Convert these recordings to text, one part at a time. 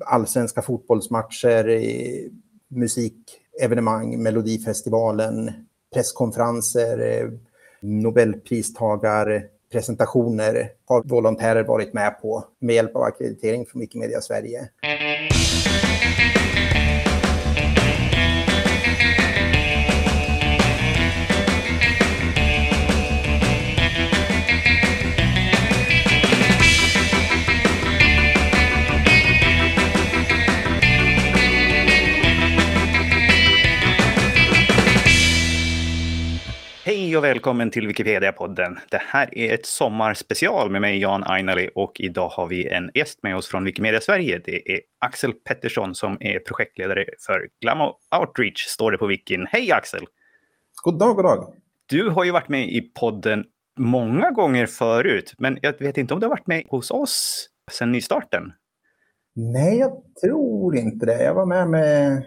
allsvenska fotbollsmatcher, musikevenemang, Melodifestivalen, presskonferenser, Nobelpristagarpresentationer har volontärer varit med på med hjälp av akkreditering från Wikimedia Sverige. Och välkommen till Wikipedia-podden. Det här är ett sommarspecial med mig Jan Ainali och idag har vi en gäst med oss från Wikimedia Sverige. Det är Axel Pettersson som är projektledare för Glamo Outreach, står det på Wikin. Hej Axel! God dag, god dag! Du har ju varit med i podden många gånger förut, men jag vet inte om du har varit med hos oss sedan nystarten? Nej, jag tror inte det. Jag var med med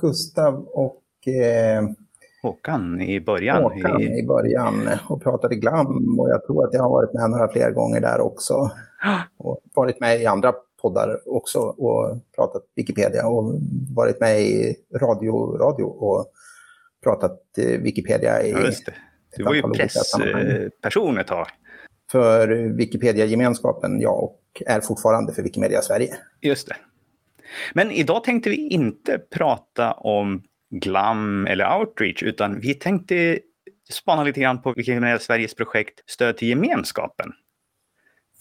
Gustav och eh Håkan i början. Håkan i... i början och pratade glam och jag tror att jag har varit med några fler gånger där också. Och varit med i andra poddar också och pratat Wikipedia och varit med i radio, radio och pratat eh, Wikipedia i... Just det. Du var ju pressperson ett tag. För Wikipedia-gemenskapen, ja, och är fortfarande för Wikimedia Sverige. Just det. Men idag tänkte vi inte prata om glam eller outreach, utan vi tänkte spana lite grann på Wikimedia Sveriges projekt Stöd till gemenskapen.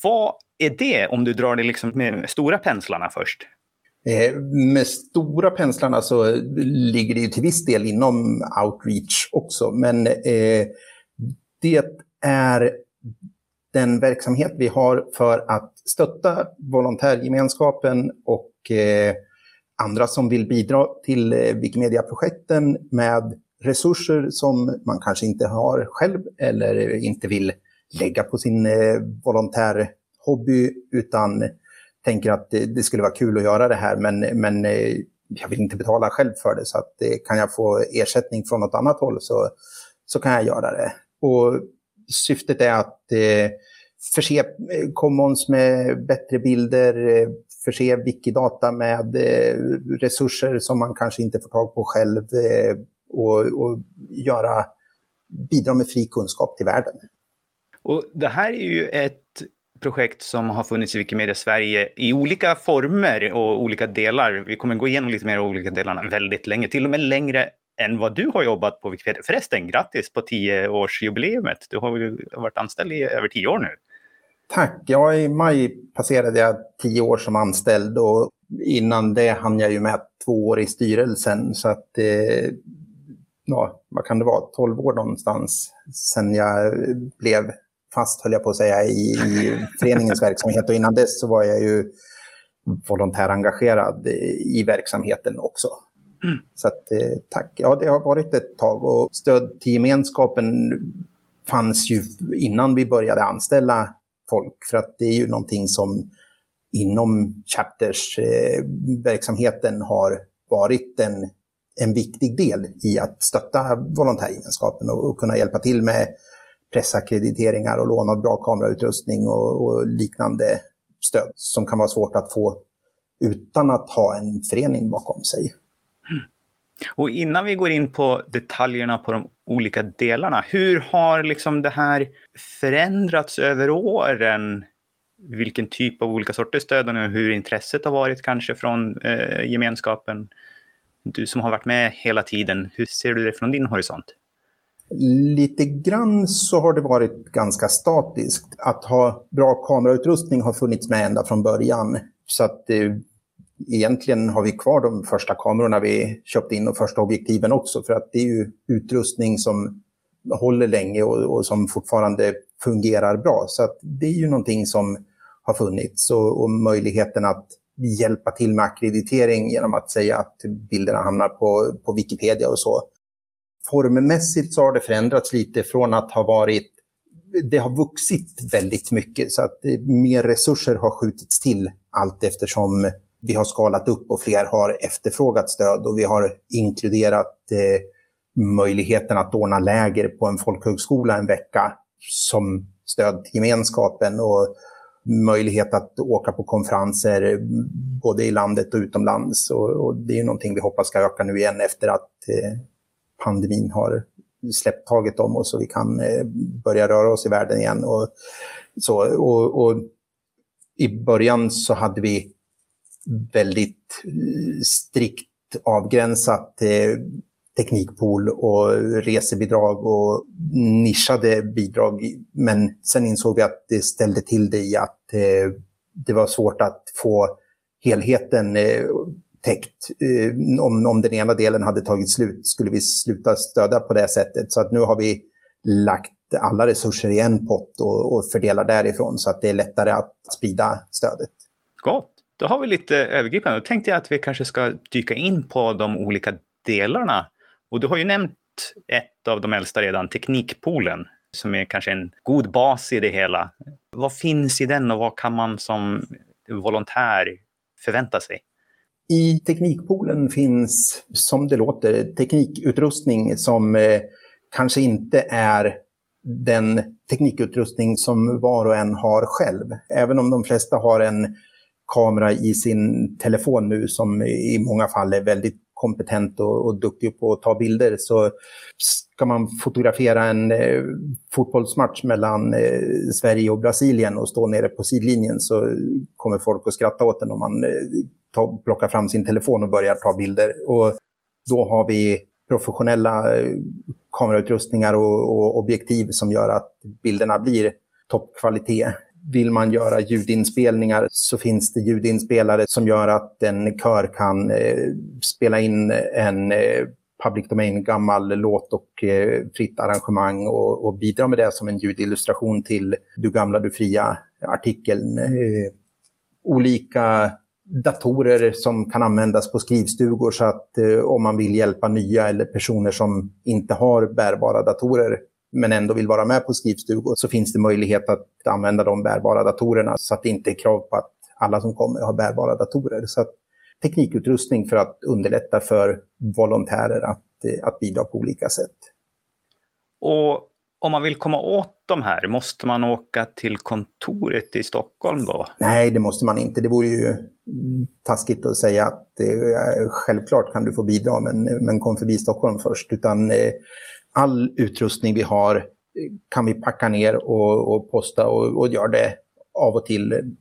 Vad är det om du drar det liksom med stora penslarna först? Eh, med stora penslarna så ligger det ju till viss del inom outreach också, men eh, det är den verksamhet vi har för att stötta volontärgemenskapen och eh, andra som vill bidra till eh, Wikimedia-projekten med resurser som man kanske inte har själv eller inte vill lägga på sin eh, volontärhobby utan tänker att det, skulle vara kul att göra det här men, men eh, jag vill inte betala själv för det så att kan jag få ersättning från något annat håll så, så kan jag göra det. Och syftet är att förse Commons med bättre bilder, förse Wikidata med eh, resurser som man kanske inte får tag på själv eh, och, och göra, bidra med fri kunskap till världen. Och det här är ju ett projekt som har funnits i Wikimedia Sverige i olika former och olika delar. Vi kommer gå igenom lite mer av olika delarna väldigt länge, till och med längre än vad du har jobbat på Wikipedia. Förresten, grattis på tioårsjubileumet. Du har ju varit anställd i över tio år nu. Tack. Ja, i maj passerade jag tio år som anställd och innan det hann jag ju med två år i styrelsen. Så att, eh, ja, vad kan det vara, tolv år någonstans sen jag blev fast, höll jag på att säga, i, i föreningens verksamhet. Och innan dess så var jag ju volontärengagerad i verksamheten också. Mm. Så att, eh, tack. Ja, det har varit ett tag och stöd till gemenskapen fanns ju innan vi började anställa folk. För att det är ju någonting som inom Chapters-verksamheten eh, har varit en, en viktig del i att stötta volontärgemenskapen och, och kunna hjälpa till med pressackrediteringar och lån av bra kamerautrustning och, och, liknande stöd som kan vara svårt att få utan att ha en förening bakom sig. Och innan vi går in på detaljerna på de olika delarna, hur har liksom det här förändrats över åren? Vilken typ av olika sorters stöd och hur intresset har varit kanske från eh, gemenskapen? Du som har varit med hela tiden, hur ser du det från din horisont? Lite grann så har det varit ganska statiskt. Att ha bra kamerautrustning har funnits med ända från början. Så att eh, egentligen har vi kvar de första kamerorna vi köpte in och första objektiven också för att det är ju utrustning som håller länge och, och som fortfarande fungerar bra. Så att det är ju någonting som har funnits och, och möjligheten att hjälpa till med akkreditering genom att säga att bilderna hamnar på, på Wikipedia och så. Formmässigt så har det förändrats lite från att ha varit det har vuxit väldigt mycket så att mer resurser har skjutits till allt eftersom vi har skalat upp och fler har efterfrågat stöd och vi har inkluderat eh, möjligheten att ordna läger på en folkhögskola en vecka som stöd till gemenskapen. Och möjlighet att åka på konferenser både i landet och utomlands. Och, och det är någonting vi hoppas ska öka nu igen efter att eh, pandemin har släppt taget om oss och vi kan eh, börja röra oss i världen igen. Och, så, och, och I början så hade vi väldigt eh, strikt avgränsat eh, teknikpool och resebidrag och nischade bidrag. Men sen insåg vi att det ställde till det i att eh, det var svårt att få helheten eh, täckt. Eh, om, om den ena delen hade tagit slut skulle vi sluta stödja på det sättet. Så att nu har vi lagt alla resurser i en pott och, och fördelar därifrån så att det är lättare att sprida stödet. Gott. Då har vi lite övergripande. Då tänkte jag att vi kanske ska dyka in på de olika delarna. Och du har ju nämnt ett av de äldsta redan, Teknikpoolen, som är kanske en god bas i det hela. Vad finns i den och vad kan man som volontär förvänta sig? I Teknikpoolen finns, som det låter, teknikutrustning som eh, kanske inte är den teknikutrustning som var och en har själv. Även om de flesta har en kamera i sin telefon nu som i många fall är väldigt kompetent och, och duktig på att ta bilder så ska man fotografera en eh, fotbollsmatch mellan eh, Sverige och Brasilien och stå nere på sidlinjen så kommer folk att skratta åt en om man eh, ta, plockar fram sin telefon och börjar ta bilder. Och då har vi professionella eh, kamerautrustningar och, och objektiv som gör att bilderna blir toppkvalitet. Vill man göra ljudinspelningar så finns det ljudinspelare som gör att en kör kan eh, spela in en eh, public domain gammal låt och eh, fritt arrangemang och, och, bidra med det som en ljudillustration till Du gamla, du fria artikeln. Eh, olika datorer som kan användas på skrivstugor så att eh, om man vill hjälpa nya eller personer som inte har bärbara datorer men ändå vill vara med på skrivstugor så finns det möjlighet att använda de bärbara datorerna så att det inte är krav på att alla som kommer har bärbara datorer. Så att teknikutrustning för att underlätta för volontärer att, eh, att bidra på olika sätt. Och om man vill komma åt de här, måste man åka till kontoret i Stockholm då? Nej, det måste man inte. Det vore ju taskigt att säga att eh, självklart kan du få bidra, men, men kom förbi Stockholm först. Utan eh, all utrustning vi har kan vi packa ner och, och posta och, och gör det av och till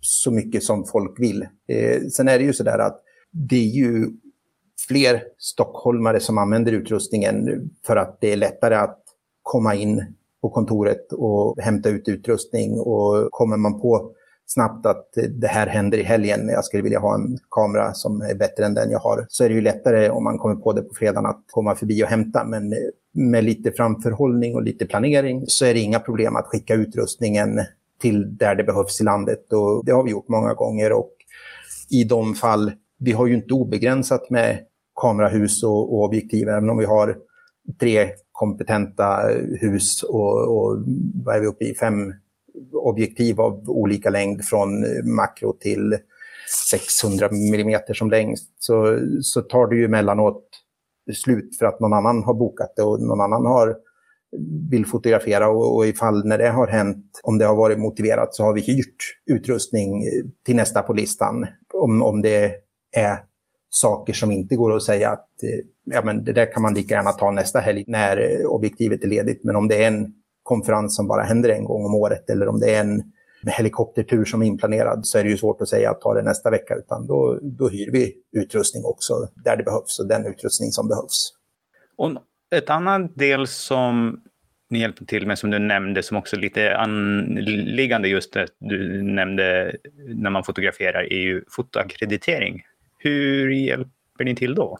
så mycket som folk vill. Eh, sen är det ju så där att det är ju fler stockholmare som använder utrustningen för att det är lättare att komma in på kontoret och hämta ut utrustning. Och kommer man på snabbt att det här händer i helgen, jag skulle vilja ha en kamera som är bättre än den jag har, så är det ju lättare om man kommer på det på fredagen att komma förbi och hämta. Men med lite framförhållning och lite planering så är det inga problem att skicka utrustningen till där det behövs i landet. Och det har vi gjort många gånger. Och i de fall, vi har ju inte obegränsat med kamerahus och, och objektiv, även om vi har tre kompetenta hus och, och vad är vi uppe i, fem objektiv av olika längd från makro till 600 mm som längst, så, så tar det ju emellanåt slut för att någon annan har bokat det och någon annan har vill fotografera och, och ifall när det har hänt, om det har varit motiverat, så har vi hyrt utrustning eh, till nästa på listan. Om, om det är saker som inte går att säga att eh, ja, men det där kan man lika gärna ta nästa helg när eh, objektivet är ledigt. Men om det är en konferens som bara händer en gång om året eller om det är en helikoptertur som är inplanerad så är det ju svårt att säga att ta det nästa vecka utan då, då hyr vi utrustning också där det behövs och den utrustning som behövs. Och ett annat del som ni hjälper till med som du nämnde som också är lite anliggande just det du nämnde när man fotograferar är ju fotoakkreditering. Hur hjälper ni till då?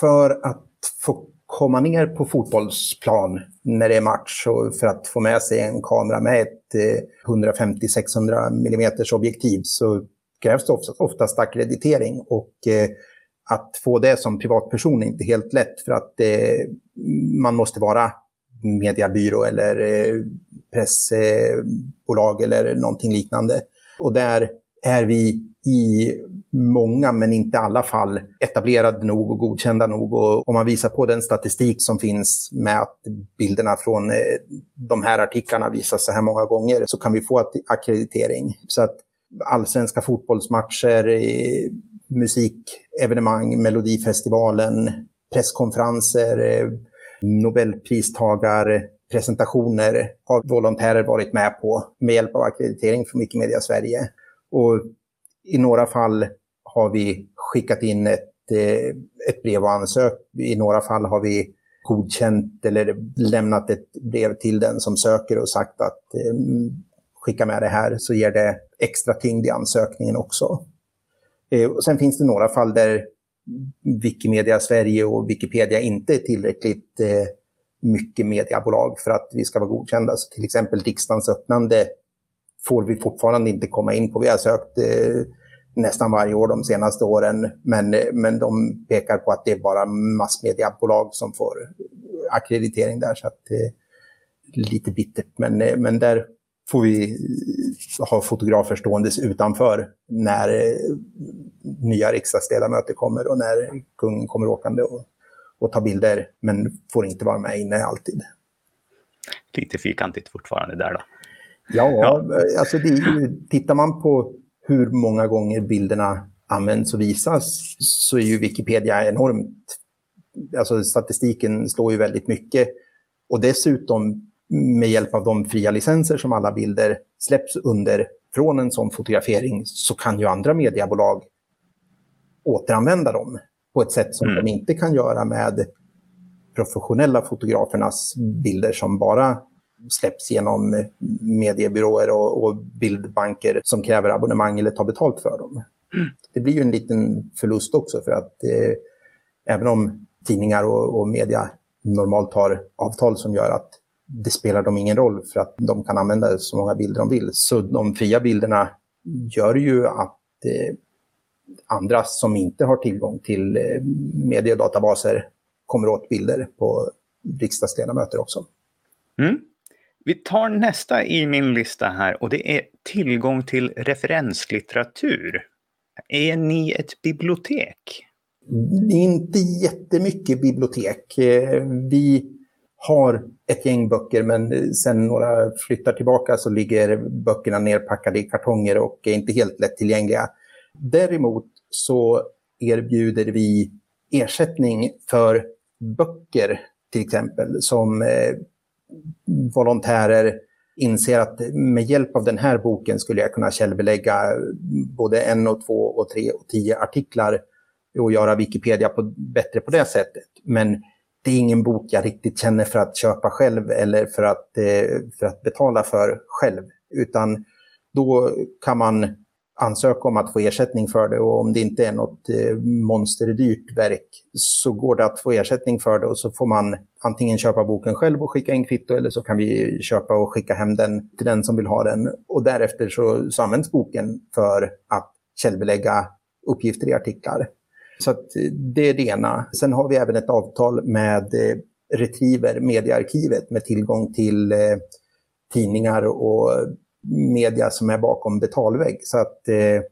För att få komma ner på fotbollsplan när det är match och för att få med sig en kamera med ett eh, 150-600 mm objektiv så krävs det oftast akkreditering. Och eh, att få det som privatperson är inte helt lätt för att eh, man måste vara mediebyrå eller pressbolag eller någonting liknande. Och där är vi i många, men inte alla fall etablerade nog och godkända nog. Och om man visar på den statistik som finns med att bilderna från eh, de här artiklarna visas så här många gånger så kan vi få akkreditering. Så att allsvenska fotbollsmatcher, eh, musikevenemang, Melodifestivalen, presskonferenser, eh, Nobelpristagar Nobelpristagarpresentationer har volontärer varit med på med hjälp av akkreditering från Wikimedia Sverige. Och i några fall har vi skickat in ett, eh, ett brev och ansökt. I några fall har vi godkänt eller lämnat ett brev till den som söker och sagt att eh, skicka med det här så ger det extra tyngd i ansökningen också. Eh, och sen finns det några fall där Wikimedia Sverige och Wikipedia inte är tillräckligt mycket mediebolag för att vi ska vara godkända. Så till exempel riksdagens öppnande får vi fortfarande inte komma in på. Vi har sökt eh, nästan varje år de senaste åren, men, men de pekar på att det är bara massmediebolag som får akkreditering där. Så att, eh, lite bittert, men, eh, men där får vi ha fotografer ståendes utanför när eh, nya riksdagsledamöter kommer och när kungen kommer åkande och, och tar bilder, men får inte vara med inne alltid. Lite fyrkantigt fortfarande där då. Ja, ja. alltså det är ju, tittar man på hur många gånger bilderna används och visas så är ju Wikipedia enormt, alltså statistiken slår ju väldigt mycket. Och dessutom med hjälp av de fria licenser som alla bilder släpps under från en sån fotografering så kan ju andra mediebolag återanvända dem på ett sätt som mm. de inte kan göra med professionella fotografernas bilder som bara släpps genom mediebyråer och, och bildbanker som kräver abonnemang eller tar betalt för dem. Mm. Det blir ju en liten förlust också för att eh, även om tidningar och, och media normalt har avtal som gör att det spelar dem ingen roll för att de kan använda så många bilder de vill. Så de fria bilderna gör ju att eh, andra som inte har tillgång till eh, mediedatabaser kommer åt bilder på riksdagsledamöter också. Mm. Vi tar nästa i min lista här och det är tillgång till referenslitteratur. Är ni ett bibliotek? Inte jättemycket bibliotek. Eh, vi har ett gäng böcker men eh, sen några flyttar tillbaka så ligger böckerna nerpackade i kartonger och är inte helt lättillgängliga. Däremot så erbjuder vi ersättning för böcker till exempel som eh, volontärer inser att med hjälp av den här boken skulle jag kunna källbelägga både en och två och tre och tio artiklar och göra Wikipedia på, bättre på det sättet. Men det är ingen bok jag riktigt känner för att köpa själv eller för att, eh, för att betala för själv. Utan då kan man ansöka om att få ersättning för det och om det inte är något eh, monsterdyrt verk så går det att få ersättning för det och så får man antingen köpa boken själv och skicka in kvitto eller så kan vi köpa och skicka hem den till den som vill ha den. Och därefter så, så används boken för att källbelägga uppgifter i artiklar. Så eh, det är det ena. Sen har vi även ett avtal med eh, Retriever, mediearkivet, med tillgång till tidningar och media som är bakom betalvägg. Så att eh,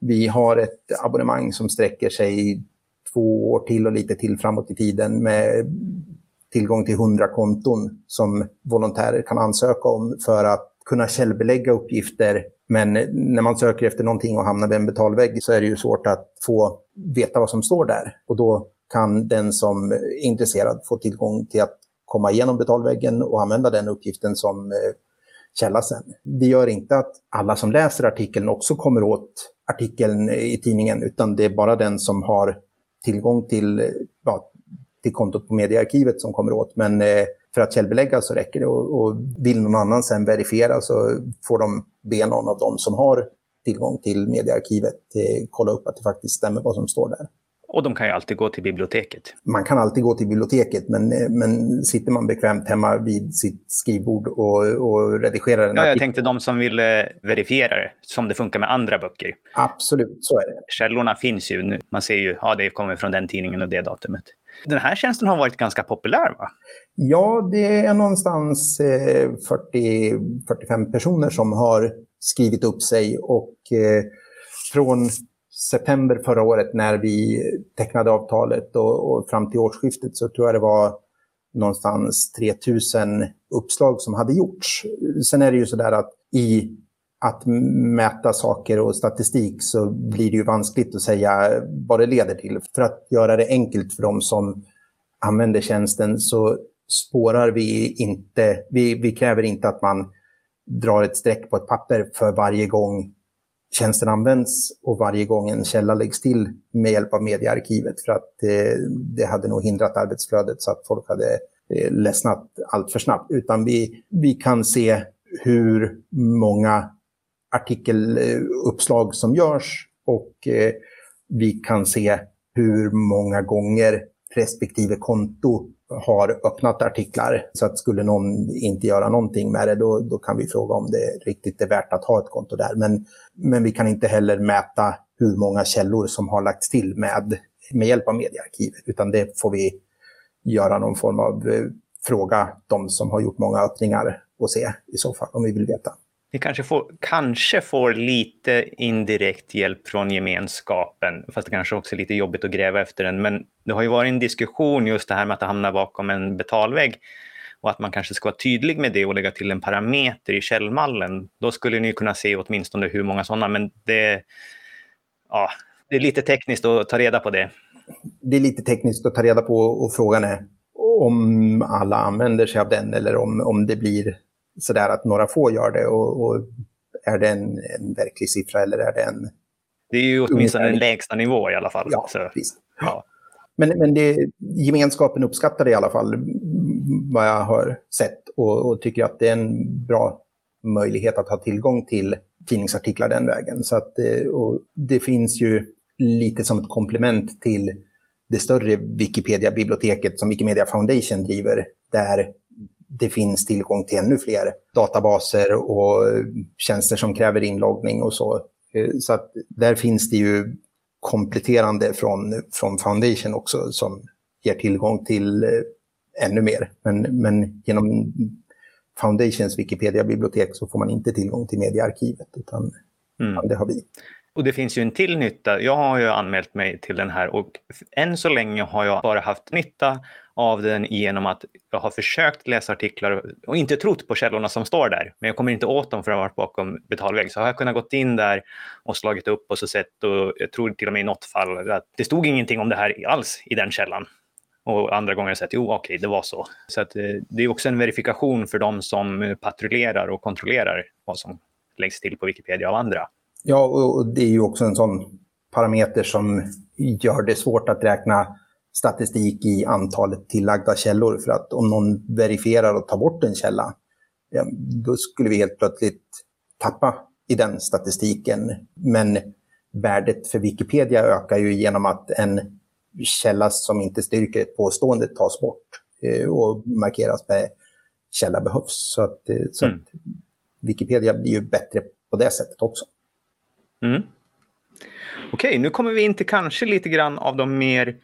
vi har ett abonnemang som sträcker sig två år till och lite till framåt i tiden med tillgång till 100 konton som volontärer kan ansöka om för att kunna källbelägga uppgifter. Men när man söker efter någonting och hamnar vid en betalvägg så är det ju svårt att få veta vad som står där. Och då kan den som är intresserad få tillgång till att komma igenom betalväggen och använda den uppgiften som eh, källa sen. Det gör inte att alla som läser artikeln också kommer åt artikeln i tidningen, utan det är bara den som har tillgång till, ja, till kontot på mediearkivet som kommer åt. Men eh, för att källbelägga så räcker det. Och, och vill någon annan sen verifiera så får de be någon av dem som har tillgång till mediearkivet eh, kolla upp att det faktiskt stämmer vad som står där. Och de kan ju alltid gå till biblioteket. Man kan alltid gå till biblioteket, men, eh, men sitter man bekvämt hemma vid sitt skrivbord och, och redigerar en Ja, jag tänkte de som vill verifiera det, som det funkar med andra böcker. Absolut, så är det. Källorna finns ju nu. Man ser ju, ja, det kommer från den tidningen och det datumet. Den här tjänsten har varit ganska populär, va? Ja, det är någonstans 40, eh, 45 personer som har skrivit upp sig och eh, från september förra året när vi tecknade avtalet och, och fram till årsskiftet så tror jag det var någonstans 3000 uppslag som hade gjorts. Sen är det ju så där att i att mäta saker och statistik så blir det ju vanskligt att säga vad det leder till. För att göra det enkelt för de som använder tjänsten så spårar vi inte, vi, vi kräver inte att man drar ett streck på ett papper för varje gång tjänsten används och varje gång en källa läggs till med hjälp av mediearkivet. För att det, det hade nog hindrat arbetsflödet så att folk hade eh, ledsnat allt för snabbt. Utan vi, vi kan se hur många artikeluppslag eh, som görs och eh, vi kan se hur många gånger respektive konto har öppnat artiklar. Så att skulle någon inte göra någonting med det, då, då kan vi fråga om det riktigt är värt att ha ett konto där. Men, men vi kan inte heller mäta hur många källor som har lagts till med, med hjälp av mediearkivet, utan det får vi göra någon form av eh, fråga de som har gjort många öppningar och se i så fall, om vi vill veta. Ni kanske får, kanske får lite indirekt hjälp från gemenskapen, fast det kanske också är lite jobbigt att gräva efter den. Men det har ju varit en diskussion just det här med att hamna bakom en betalvägg och att man kanske ska vara tydlig med det och lägga till en parameter i källmallen. Då skulle ni kunna se åtminstone hur många sådana, men det, ja, det är lite tekniskt att ta reda på det. Det är lite tekniskt att ta reda på och frågan är om alla använder sig av den eller om, om det blir sådär att några få gör det och, och är det en, en, verklig siffra eller är det en... Det är ju åtminstone en lägsta nivå i alla fall. Ja, så. precis. Ja. Men, men det, gemenskapen uppskattar det i alla fall, vad jag har sett och, och, tycker att det är en bra möjlighet att ha tillgång till tidningsartiklar den vägen. Så att, eh, det finns ju lite som ett komplement till det större Wikipedia-biblioteket som Wikimedia Foundation driver, där det finns tillgång till ännu fler databaser och tjänster som kräver inloggning och så. Eh, så att där finns det ju kompletterande från, från Foundation också som ger tillgång till eh, ännu mer. Men, men genom Foundations Wikipedia-bibliotek så får man inte tillgång till mediearkivet, utan mm. det har vi. Och det finns ju en till nytta. Jag har ju anmält mig till den här och än så länge har jag bara haft nytta av den genom att jag har försökt läsa artiklar och inte trott på källorna som står där. Men jag kommer inte åt dem för att ha varit bakom betalvägg. Så har jag kunnat gått in där och slagit upp och så sett och jag tror till och med i något fall att det stod ingenting om det här alls i den källan. Och andra gånger har jag sett, jo okej, det var så. Så att, eh, det är också en verifikation för de som eh, patrullerar och kontrollerar vad som läggs till på Wikipedia av andra. Ja, och det är ju också en sån parameter som gör det svårt att räkna statistik i antalet tillagda källor. För att om någon verifierar och tar bort en källa, ja, då skulle vi helt plötsligt tappa i den statistiken. Men värdet för Wikipedia ökar ju genom att en källa som inte styrker ett påstående tas bort eh, och markeras med källa behövs. Så att, eh, så mm. att Wikipedia blir ju bättre på det sättet också. Mm. Okej, okay, nu kommer vi in till kanske lite grann av de mer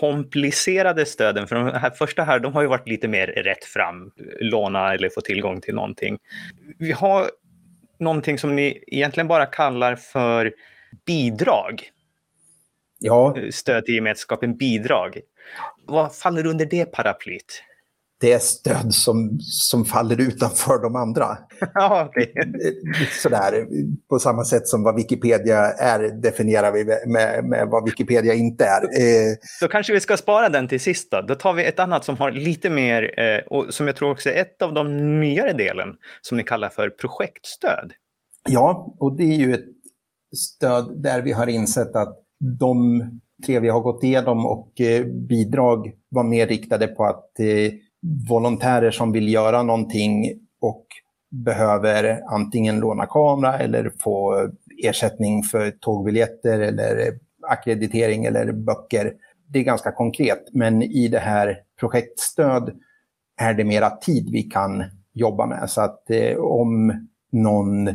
komplicerade stöden. För de här första här, de har ju varit lite mer rätt fram, låna eller få tillgång till någonting. Vi har någonting som ni egentligen bara kallar för bidrag. Ja. Stöd till gemenskapen bidrag. Vad faller under det paraplyt? Det är stöd som, som faller utanför de andra. Ja, okay. Sådär, på samma sätt som vad Wikipedia är definierar vi med, med vad Wikipedia inte är. Eh, Då kanske vi ska spara den till sist. Då, då tar vi ett annat som har lite mer, eh, och som jag tror också är ett av de nyare delen, som ni kallar för projektstöd. Ja, och det är ju ett stöd där vi har insett att de tre vi har gått igenom och eh, bidrag var mer riktade på att eh, volontärer som vill göra någonting och behöver antingen låna kamera eller få ersättning för tågbiljetter eller akkreditering eller böcker. Det är ganska konkret, men i det här projektstöd är det mera tid vi kan jobba med. Så att eh, om någon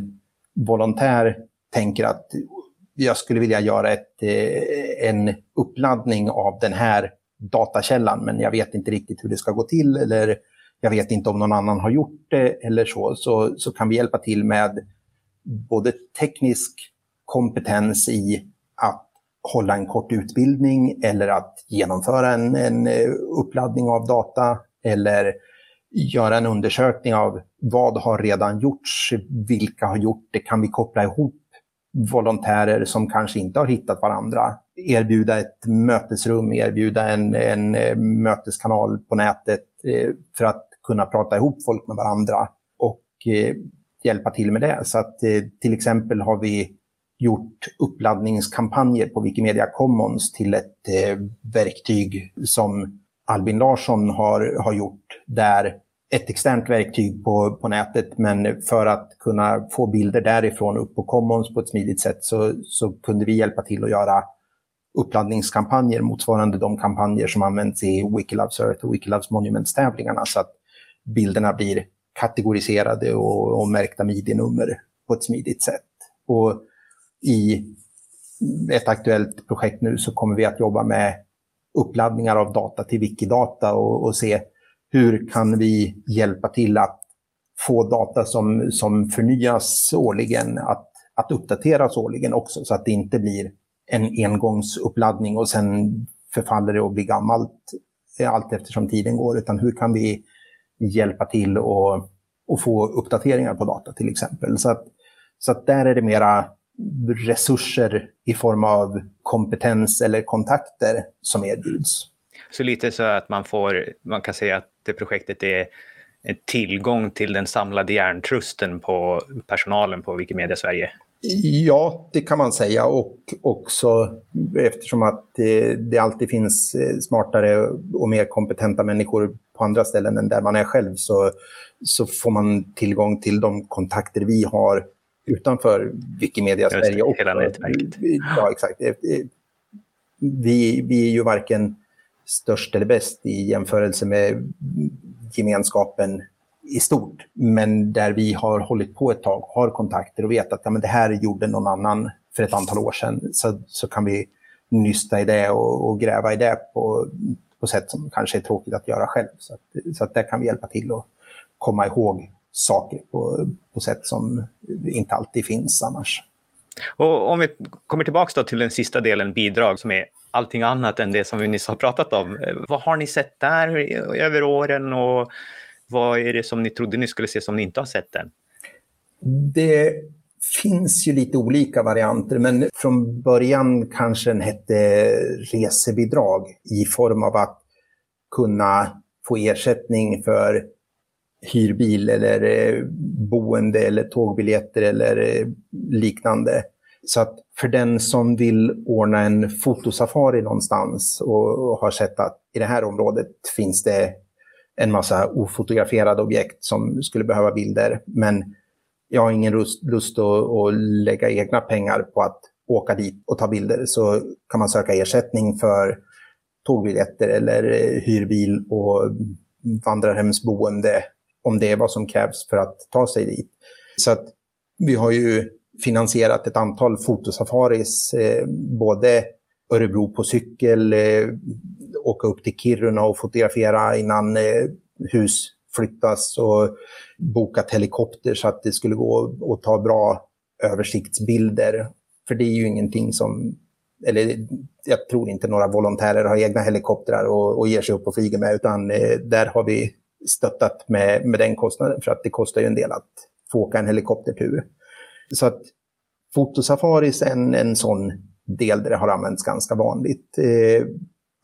volontär tänker att jag skulle vilja göra ett, eh, en uppladdning av den här datakällan, men jag vet inte riktigt hur det ska gå till eller jag vet inte om någon annan har gjort det eller så, så, så kan vi hjälpa till med både teknisk kompetens i att hålla en kort utbildning eller att genomföra en, en eh, uppladdning av data eller göra en undersökning av vad har redan gjorts, vilka har gjort det, kan vi koppla ihop volontärer som kanske inte har hittat varandra, erbjuda ett mötesrum, erbjuda en, en eh, möteskanal på nätet eh, för att kunna prata ihop folk med varandra och eh, hjälpa till med det. Så att till exempel har vi gjort uppladdningskampanjer på Wikimedia Commons till ett verktyg som Albin Larsson har, har gjort, där ett externt verktyg på, på nätet, men för att kunna få bilder därifrån upp på Commons på ett smidigt sätt så, så kunde vi hjälpa till att göra uppladdningskampanjer motsvarande de kampanjer som används i Wikiloves Earth och Wikiloves Monuments-tävlingarna så att bilderna blir kategoriserade och, och märkta midi-nummer på ett smidigt sätt. Och i ett aktuellt projekt nu så kommer vi att jobba med uppladdningar av data till Wikidata och, och se hur kan vi hjälpa till att få data som, som förnyas årligen, att, att uppdateras årligen också så att det inte blir en engångsuppladdning och sen förfaller det och blir gammalt eh, allt eftersom tiden går, utan hur kan vi hjälpa till och, och få uppdateringar på data till exempel. Så att, så att där är det mera resurser i form av kompetens eller kontakter som erbjuds. Så lite så att man får, man kan säga att det projektet är en tillgång till den samlade hjärntrusten på personalen på Wikimedia Sverige? Ja, det kan man säga och också eftersom att det, det, alltid finns eh, smartare och mer kompetenta människor på andra ställen än där man är själv så, så får man tillgång till de kontakter vi har utanför Wikimedia Sverige också. Hela nätverket. Ja, exakt. Eh, eh, vi, vi är ju varken störst eller bäst i jämförelse med gemenskapen i stort. Men där vi har hållit på ett tag, har kontakter och vet att ja, men det här gjorde någon annan för ett antal år sedan, så, så kan vi nysta i det och, och gräva i det på, på sätt som kanske är tråkigt att göra själv. Så, att, så att där kan vi hjälpa till att komma ihåg saker på, på sätt som inte alltid finns annars. Och om vi kommer tillbaka till den sista delen, bidrag, som är allting annat än det som vi nyss har pratat om. Eh, vad har ni sett där över åren och vad är det som ni trodde ni skulle se som ni inte har sett än? Det finns ju lite olika varianter, men från början kanske den hette resebidrag i form av att kunna få ersättning för hyrbil eller eh, boende eller tågbiljetter eller eh, liknande. Så att för den som vill ordna en fotosafari någonstans och, har sett att i det här området finns det en massa ofotograferade objekt som skulle behöva bilder. Men jag har ingen lust att, att lägga egna pengar på att åka dit och ta bilder. Så kan man söka ersättning för tågbiljetter eller eh, hyrbil och vandrarhemsboende om det är vad som krävs för att ta sig dit. Så att vi har ju finansierat ett antal fotosafaris, eh, både Örebro på cykel, eh, åka upp till Kiruna och fotografera innan eh, hus flyttas och bokat helikopter så att det skulle gå att ta bra översiktsbilder. För det är ju ingenting som, eller jag tror inte några volontärer har egna helikoptrar och, och ger sig upp och flyger med, utan eh, där har vi stöttat med, med den kostnaden för att det kostar ju en del att få åka en helikoptertur. Så att fotosafaris är en, en sån del där det har använts ganska vanligt. Eh,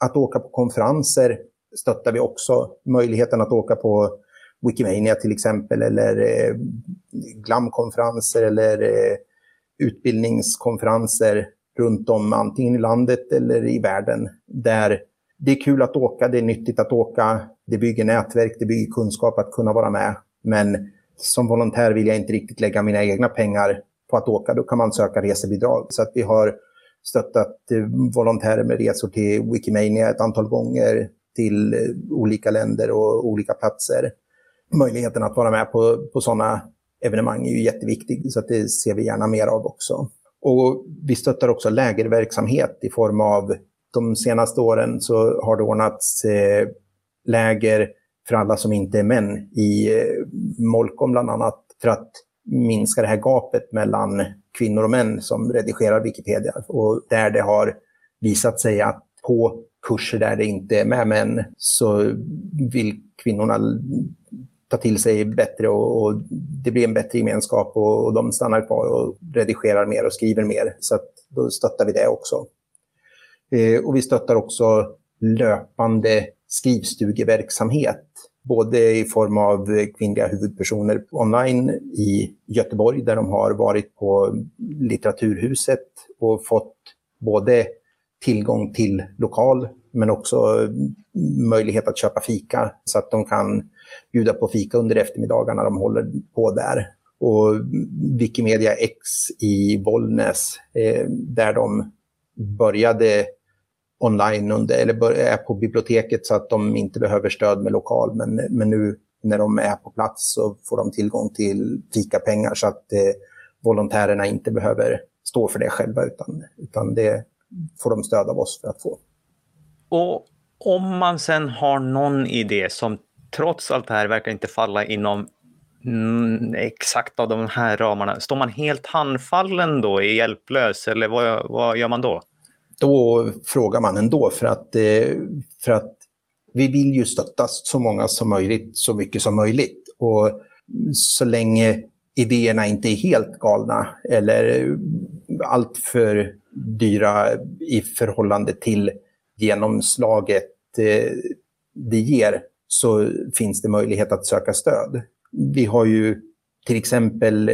att åka på konferenser stöttar vi också. Möjligheten att åka på Wikimania till exempel eller eh, GLAM-konferenser eller eh, utbildningskonferenser runt om antingen i landet eller i världen. Där det är kul att åka, det är nyttigt att åka, det bygger nätverk, det bygger kunskap att kunna vara med. Men som volontär vill jag inte riktigt lägga mina egna pengar på att åka. Då kan man söka resebidrag. Så att vi har stöttat eh, volontärer med resor till Wikimania ett antal gånger till eh, olika länder och olika platser. Möjligheten att vara med på, på sådana evenemang är ju jätteviktig, så att det ser vi gärna mer av också. Och vi stöttar också lägerverksamhet i form av de senaste åren så har det ordnats eh, läger för alla som inte är män i eh, Molkom bland annat. För att minska det här gapet mellan kvinnor och män som redigerar Wikipedia. Och där det har visat sig att på kurser där det inte är med män så vill kvinnorna ta till sig bättre och, och det blir en bättre gemenskap och, och, de stannar kvar och redigerar mer och skriver mer. Så att då stöttar vi det också. Eh, och vi stöttar också löpande skrivstugeverksamhet. Både i form av kvinnliga huvudpersoner online i Göteborg där de har varit på Litteraturhuset och fått både tillgång till lokal men också möjlighet att köpa fika så att de kan bjuda på fika under eftermiddagarna de håller på där. Och Wikimedia X i Bollnäs eh, där de började online under, eller är på biblioteket så att de inte behöver stöd med lokal. Men, men nu när de är på plats så får de tillgång till fikapengar så att eh, volontärerna inte behöver stå för det själva utan, utan det får de stöd av oss för att få. Och om man sen har någon idé som trots allt det här verkar inte falla inom mm, exakt av de här ramarna, står man helt handfallen då, är hjälplös eller vad, vad gör man då? Då frågar man ändå för att, eh, för att vi vill ju stötta så många som möjligt, så mycket som möjligt. Och så länge idéerna inte är helt galna eller alltför dyra i förhållande till genomslaget eh, det ger så finns det möjlighet att söka stöd. Vi har ju till exempel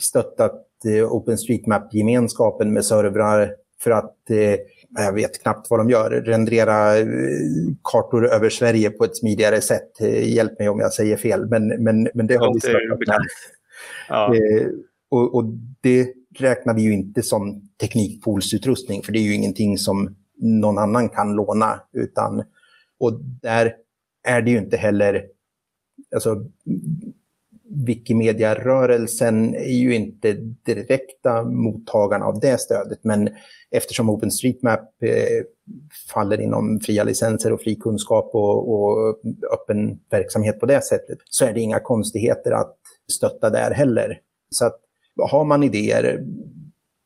stöttat eh, OpenStreetMap-gemenskapen med servrar för att, eh, jag vet knappt vad de gör, rendera kartor över Sverige på ett smidigare sätt. Hjälp mig om jag säger fel, men, men, men det har vi stöttat med. Ja. och, och det räknar vi ju inte som teknikpoolsutrustning, för det är ju ingenting som någon annan kan låna. Utan, och där är det ju inte heller, alltså Wikimedia-rörelsen är ju inte direkta mottagarna av det stödet, men eftersom OpenStreetMap eh, faller inom fria licenser och fri kunskap och, och, öppen verksamhet på det sättet, så är det inga konstigheter att stötta där heller. Så att har man idéer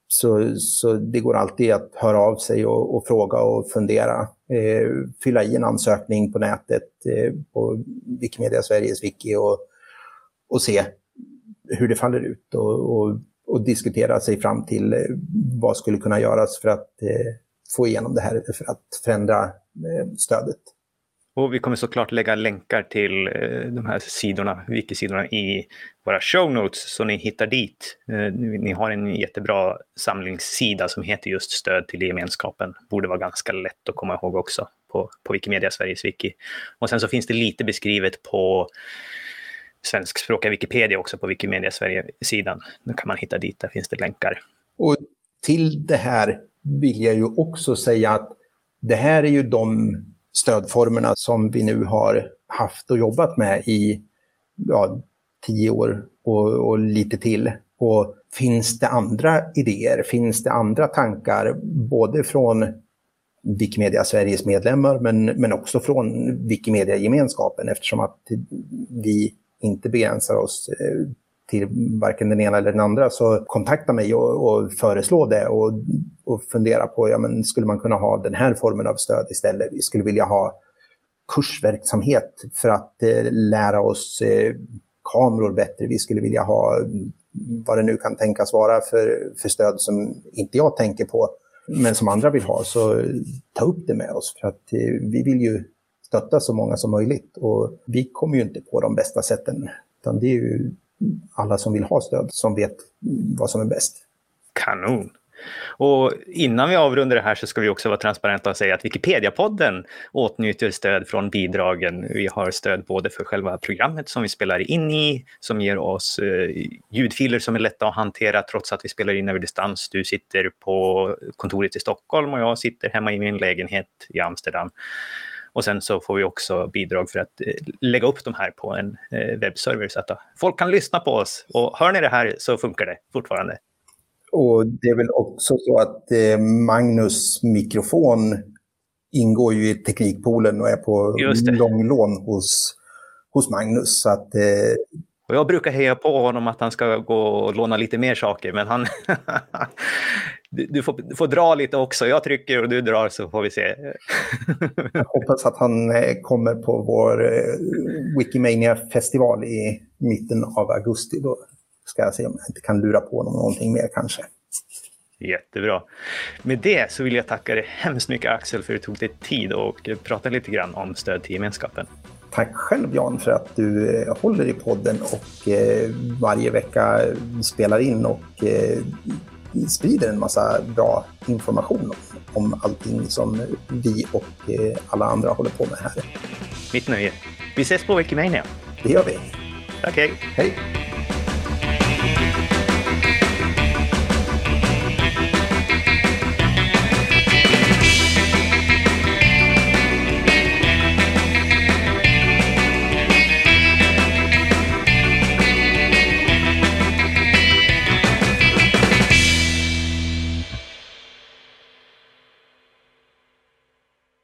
så, så det går alltid att höra av sig och, och fråga och fundera. Eh, fylla i en ansökning på nätet eh, på Wikimedia Sveriges wiki och, och se hur det faller ut och, och, och diskutera sig fram till eh, vad skulle kunna göras för att eh, få igenom det här, för att förändra eh, stödet. Och vi kommer såklart lägga länkar till eh, de här sidorna, wikisidorna i våra show notes så ni hittar dit. Eh, ni har en jättebra samlingssida som heter just stöd till gemenskapen. Borde vara ganska lätt att komma ihåg också på, på Wikimedia Sveriges wiki. Och sen så finns det lite beskrivet på svenskspråkiga Wikipedia också på Wikimedia Sverige-sidan. Då kan man hitta dit, där finns det länkar. Och till det här vill jag ju också säga att det här är ju de stödformerna som vi nu har haft och jobbat med i ja, tio år och, och lite till. Och finns det andra idéer, finns det andra tankar, både från Wikimedia Sveriges medlemmar men, men också från Wikimedia-gemenskapen eftersom att vi inte begränsar oss eh, till varken den ena eller den andra så kontakta mig och, och föreslå det och, och fundera på, ja men skulle man kunna ha den här formen av stöd istället? Vi skulle vilja ha kursverksamhet för att eh, lära oss eh, kameror bättre. Vi skulle vilja ha mm, vad det nu kan tänkas vara för, för stöd som inte jag tänker på, men som andra vill ha. Så ta upp det med oss för att eh, vi vill ju stötta så många som möjligt och vi kommer ju inte på de bästa sätten. Utan det är ju alla som vill ha stöd som vet vad som är bäst. Kanon! Och innan vi avrundar det här så ska vi också vara transparenta och säga att Wikipedia-podden åtnjuter stöd från bidragen. Vi har stöd både för själva programmet som vi spelar in i, som ger oss eh, ljudfiler som är lätta att hantera trots att vi spelar in över distans. Du sitter på kontoret i Stockholm och jag sitter hemma i min lägenhet i Amsterdam. Och sen så får vi också bidrag för att eh, lägga upp de här på en eh, webbserver så att folk kan lyssna på oss. Och hör ni det här så funkar det fortfarande. Och det är väl också så att eh, Magnus mikrofon ingår ju i Teknikpoolen och är på långlån hos, hos Magnus. Så att, Och jag brukar heja på honom att han ska gå och låna lite mer saker, men han... du, du, får, du får dra lite också. Jag trycker och du drar så får vi se. jag hoppas att han eh, kommer på vår eh, Wikimania-festival i mitten av augusti. Då ska jag se om jag inte kan lura på honom någonting mer kanske. Jättebra. Med det så vill jag tacka dig hemskt mycket Axel för att du tog dig tid och prata lite grann om stöd till gemenskapen. Tack själv Jan för att du eh, håller i podden och varje vecka spelar in och eh, sprider en massa bra information om allting som vi och alla andra håller på med här. Mitt nöje. Vi ses på Wikimania. Det gör vi. Okej. Okay. Hej.